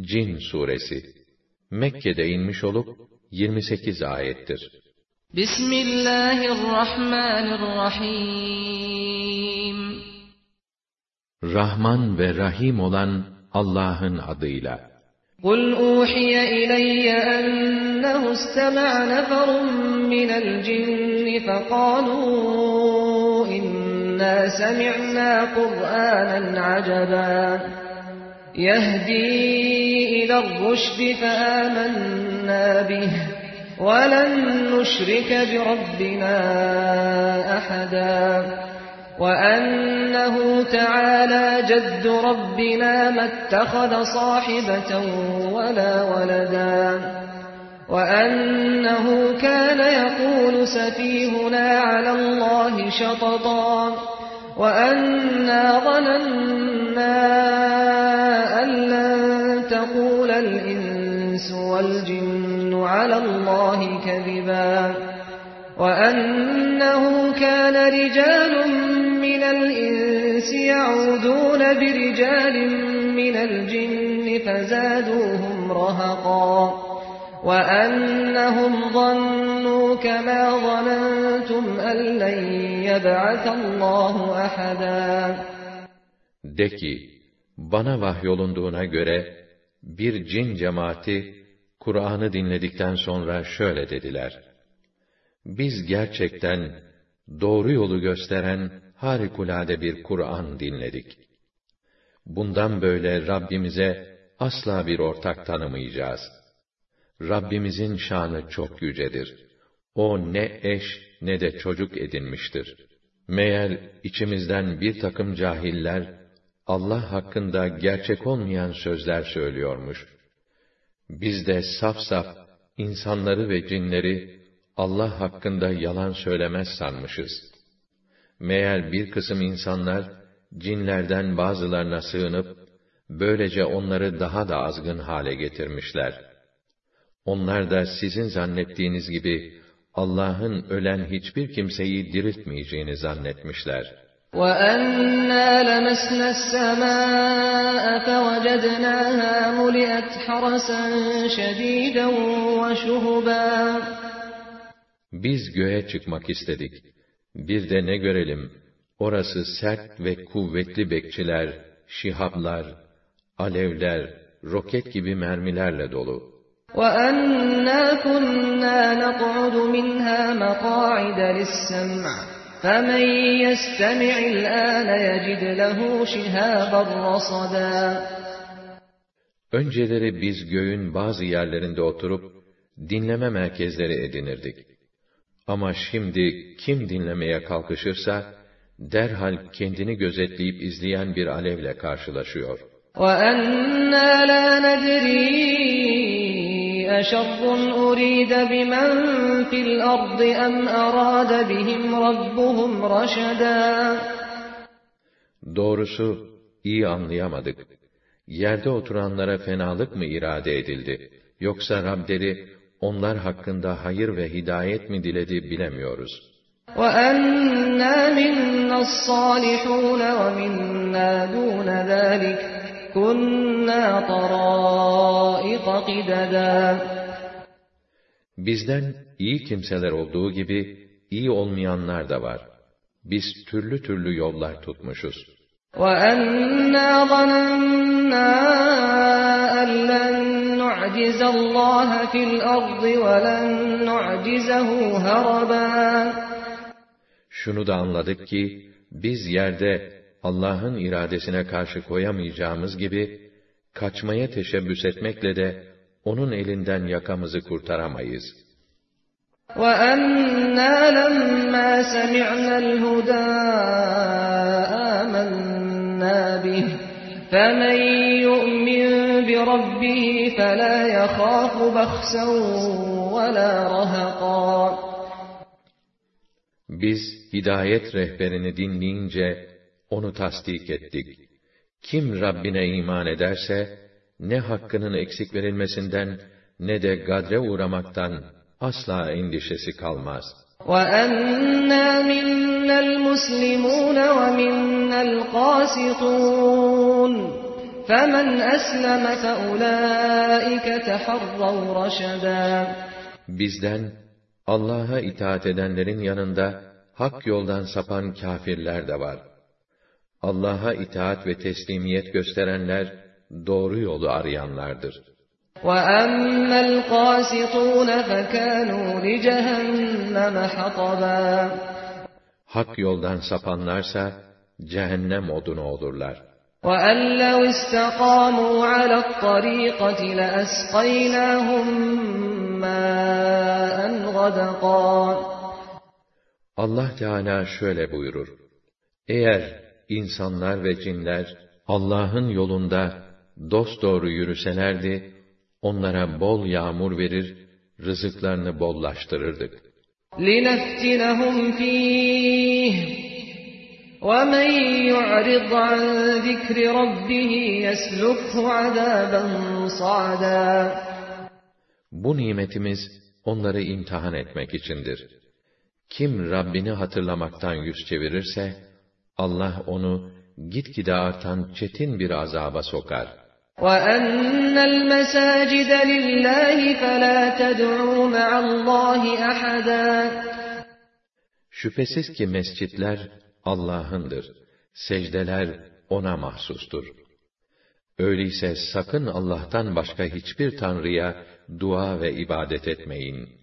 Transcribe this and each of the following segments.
Cin suresi Mekke'de inmiş olup 28 ayettir. Bismillahirrahmanirrahim Rahman ve Rahim olan Allah'ın adıyla. قُلْ أُوحِيَ إِلَيَّ أَنَّهُ اسْتَمَعَ نَفَرٌ مِّنَ الْجِنِّ فَقَالُوا إِنَّا سَمِعْنَا قُرْآنًا عَجَبًا يَهْدِي إِلَى الرُّشْدِ فَآمَنَّا بِهِ وَلَن نُّشْرِكَ بِرَبِّنَا أَحَدًا وَأَنَّهُ تَعَالَى جَدُّ رَبِّنَا مَا اتَّخَذَ صَاحِبَةً وَلَا وَلَدًا وَأَنَّهُ كَانَ يَقُولُ سَفِيهُنَا عَلَى اللَّهِ شَطَطًا وَأَنَّا ظَنَنَّا أَن لَّن تَقُولَ الْإِنسُ وَالْجِنُّ عَلَى اللَّهِ كَذِبًا وَأَنَّهُ كَانَ رِجَالٌ مِّنَ الْإِنسِ يَعُوذُونَ بِرِجَالٍ مِّنَ الْجِنِّ فَزَادُوهُمْ رَهَقًا وَأَنَّهُمْ ظَنُّوا كَمَا ظَنَنتُمْ أَن لَّن يَبْعَثَ اللَّهُ أَحَدًا De ki, bana vahyolunduğuna göre, bir cin cemaati, Kur'an'ı dinledikten sonra şöyle dediler. Biz gerçekten, doğru yolu gösteren harikulade bir Kur'an dinledik. Bundan böyle Rabbimize asla bir ortak tanımayacağız. Rabbimizin şanı çok yücedir. O ne eş ne de çocuk edinmiştir. Meğer içimizden bir takım cahiller, Allah hakkında gerçek olmayan sözler söylüyormuş. Biz de saf saf insanları ve cinleri Allah hakkında yalan söylemez sanmışız. Meğer bir kısım insanlar cinlerden bazılarına sığınıp böylece onları daha da azgın hale getirmişler. Onlar da sizin zannettiğiniz gibi Allah'ın ölen hiçbir kimseyi diriltmeyeceğini zannetmişler. وَأَنَّا لَمَسْنَا السَّمَاءَ فَوَجَدْنَاهَا مُلِئَتْ حَرَسًا شَدِيدًا وَشُهُبًا Biz göğe çıkmak istedik. Bir de ne görelim? Orası sert ve kuvvetli bekçiler, şihablar, alevler, roket gibi mermilerle dolu. وَأَنَّا كُنَّا نَقْعُدُ مِنْهَا مَقَاعِدَ لِلسَّمْعِ فَمَنْ يَسْتَمِعِ الْآنَ يَجِدْ لَهُ شِهَابًا رَصَدًا Önceleri biz göğün bazı yerlerinde oturup, dinleme merkezleri edinirdik. Ama şimdi kim dinlemeye kalkışırsa, derhal kendini gözetleyip izleyen bir alevle karşılaşıyor. وَأَنَّا لَا نَدْرِي أَشَرٌّ أُرِيدَ بِمَنْ فِي الْأَرْضِ أَمْ أَرَادَ بِهِمْ رَبُّهُمْ رَشَدًا Doğrusu, iyi anlayamadık. Yerde oturanlara fenalık mı irade edildi? Yoksa Rableri, onlar hakkında hayır ve hidayet mi diledi bilemiyoruz. وَأَنَّا مِنَّا الصَّالِحُونَ وَمِنَّا دُونَ ذَلِكَ كُنَّا طَرَائِقَ قِدَدًا Bizden iyi kimseler olduğu gibi, iyi olmayanlar da var. Biz türlü türlü yollar tutmuşuz. وَأَنَّا ظَنَنَّا أَن لَّن نُّعْجِزَ اللَّهَ فِي الْأَرْضِ وَلَن نُّعْجِزَهُ هَرَبًا Şunu da anladık ki, biz yerde Allah'ın iradesine karşı koyamayacağımız gibi, kaçmaya teşebbüs etmekle de, onun elinden yakamızı kurtaramayız. وَأَنَّا لَمَّا سَمِعْنَا الْهُدَىٰ آمَنَّا بِهِ فَمَن يُؤْمِن بِرَبِّهِ فَلَا يَخَافُ بَخْسًا وَلَا رَهَقًا Biz hidayet rehberini dinleyince onu tasdik ettik. Kim Rabbine iman ederse ne hakkının eksik verilmesinden ne de gadre uğramaktan asla endişesi kalmaz. وَأَنَّا مِنَّا الْمُسْلِمُونَ وَمِنَّا الْقَاسِطُونَ فَمَنْ أَسْلَمَ فَأُولَٰئِكَ تَحَرَّوْا رَشَدًا Bizden Allah'a itaat edenlerin yanında hak yoldan sapan kâfirler de var. Allah'a itaat ve teslimiyet gösterenler doğru yolu arayanlardır. وَأَمَّا الْقَاسِطُونَ فَكَانُوا لِجَهَنَّمَ حَطَبًا Hak yoldan sapanlarsa cehennem odunu olurlar. وَأَنْ لَوْ اسْتَقَامُوا عَلَى الطَّرِيقَةِ لَأَسْقَيْنَاهُمْ مَاءً غَدَقًا Allah Teala şöyle buyurur. Eğer insanlar ve cinler Allah'ın yolunda dosdoğru yürüselerdi, onlara bol yağmur verir, rızıklarını bollaştırırdık. لِنَفْتِنَهُمْ فِيهِ وَمَنْ يُعْرِضْ عَنْ ذِكْرِ رَبِّهِ يَسْلُكْهُ عَذَابًا صَعَدًا Bu nimetimiz onları imtihan etmek içindir. Kim Rabbini hatırlamaktan yüz çevirirse, Allah onu gitgide artan çetin bir azaba sokar. وَأَنَّ الْمَسَاجِدَ لِلَّهِ فَلَا تَدْعُوا مَعَ اللّٰهِ أَحَدًا Şüphesiz ki mescitler Allah'ındır. Secdeler O'na mahsustur. Öyleyse sakın Allah'tan başka hiçbir tanrıya dua ve ibadet etmeyin.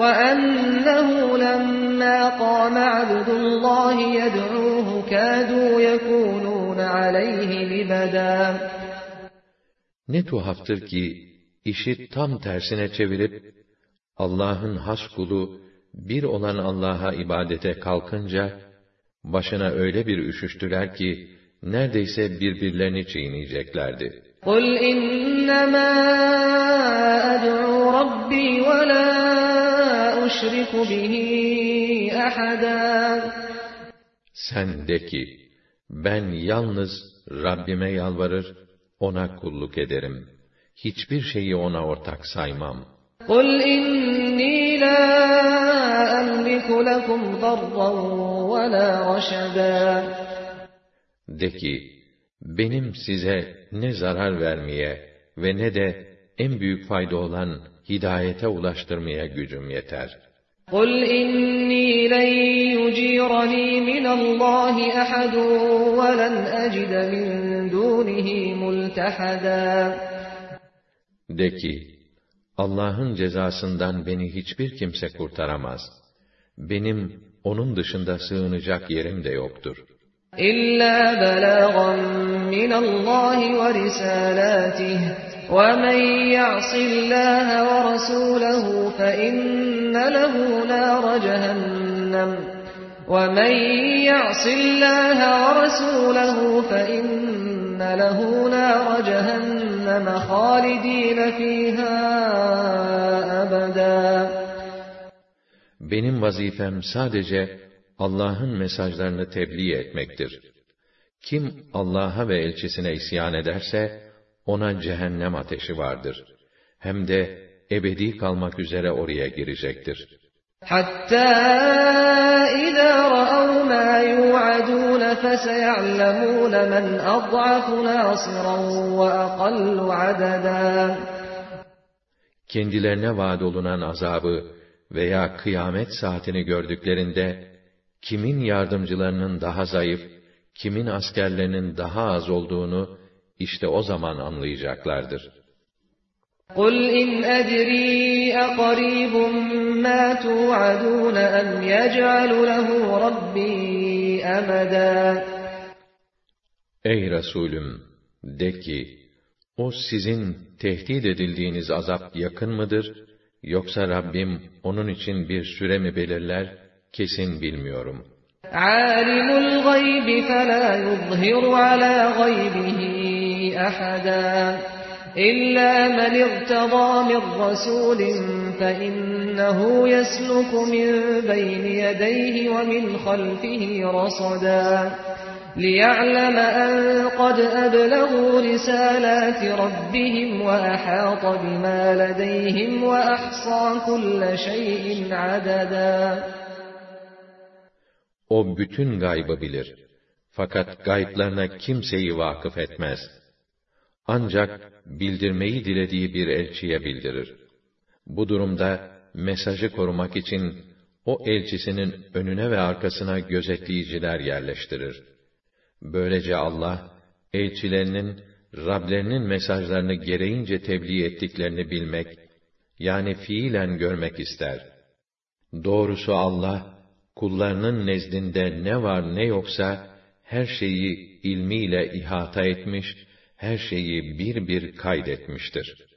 وَأَنَّهُ لَمَّا قَامَ عَبْدُ اللّٰهِ يَدْعُوهُ كَادُوا يَكُونُونَ عَلَيْهِ لِبَدًا Ne tuhaftır ki, işi tam tersine çevirip, Allah'ın has kulu, bir olan Allah'a ibadete kalkınca, başına öyle bir üşüştüler ki, neredeyse birbirlerini çiğneyeceklerdi. قُلْ إِنَّمَا أَدْعُو رَبِّي وَلَا أُشْرِكُ بِهِ أَحَدًا Sen de ki, ben yalnız Rabbime yalvarır, ona kulluk ederim. Hiçbir şeyi ona ortak saymam. قُلْ إِنِّي لَا أَمْلِكُ لَكُمْ ضَرًّا وَلَا رَشَدًا De ki, benim size ne zarar vermeye ve ne de en büyük fayda olan hidayete ulaştırmaya gücüm yeter. قُلْ إِنِّي لَنْ يُجِيرَنِي مِنَ اللّٰهِ أَحَدٌ وَلَنْ أَجِدَ مِنْ دُونِهِ مُلْتَحَدًا De ki, Allah'ın cezasından beni hiçbir kimse kurtaramaz. Benim onun dışında sığınacak yerim de yoktur. إِلَّا بَلَاغًا مِنَ اللّٰهِ وَرِسَالَاتِهِ وَمَنْ يَعْصِ اللّٰهَ وَرَسُولَهُ فَإِنَّ لَهُ نَارَ جَهَنَّمَ وَمَنْ يَعْصِ اللّٰهَ وَرَسُولَهُ فَإِنَّ لَهُ نَارَ جَهَنَّمَ خَالِدِينَ فِيهَا أَبَدًا Benim vazifem sadece Allah'ın mesajlarını tebliğ etmektir. Kim Allah'a ve elçisine isyan ederse, ona cehennem ateşi vardır. Hem de ebedi kalmak üzere oraya girecektir. Hatta اِذَا رَأَوْا مَا يُوعَدُونَ فَسَيَعْلَمُونَ مَنْ أَضْعَفُ نَاصِرًا وَأَقَلُّ عَدَدًا Kendilerine vaad olunan azabı veya kıyamet saatini gördüklerinde, kimin yardımcılarının daha zayıf, kimin askerlerinin daha az olduğunu, işte o zaman anlayacaklardır. قُلْ إِنْ أَدْرِي أَقَرِيبٌ مَا تُوعَدُونَ أَمْ يَجْعَلُ لَهُ رَبِّي أَمَدًا Ey Resulüm! De ki, o sizin tehdit edildiğiniz azap yakın mıdır? Yoksa Rabbim onun için bir süre mi belirler? Kesin bilmiyorum. عَالِمُ الْغَيْبِ فَلَا يُظْهِرُ عَلَى غَيْبِهِ أَحَدًا إِلَّا مَنِ ارْتَضَى مِنْ رَسُولٍ فَإِنَّهُ يَسْلُكُ مِنْ بَيْنِ يَدَيْهِ وَمِنْ خَلْفِهِ رَصَدًا لِيَعْلَمَ أَنْ قَدْ أَبْلَغُوا رِسَالَاتِ رَبِّهِمْ وَأَحَاطَ بِمَا لَدَيْهِمْ وَأَحْصَى كُلَّ شَيْءٍ عَدَدًا O bütün gaybı bilir. Fakat gayplarına kimseyi vakıf etmez. Ancak bildirmeyi dilediği bir elçiye bildirir. Bu durumda mesajı korumak için o elçisinin önüne ve arkasına gözetleyiciler yerleştirir. Böylece Allah elçilerinin Rablerinin mesajlarını gereğince tebliğ ettiklerini bilmek yani fiilen görmek ister. Doğrusu Allah kullarının nezdinde ne var ne yoksa her şeyi ilmiyle ihata etmiş, her şeyi bir bir kaydetmiştir.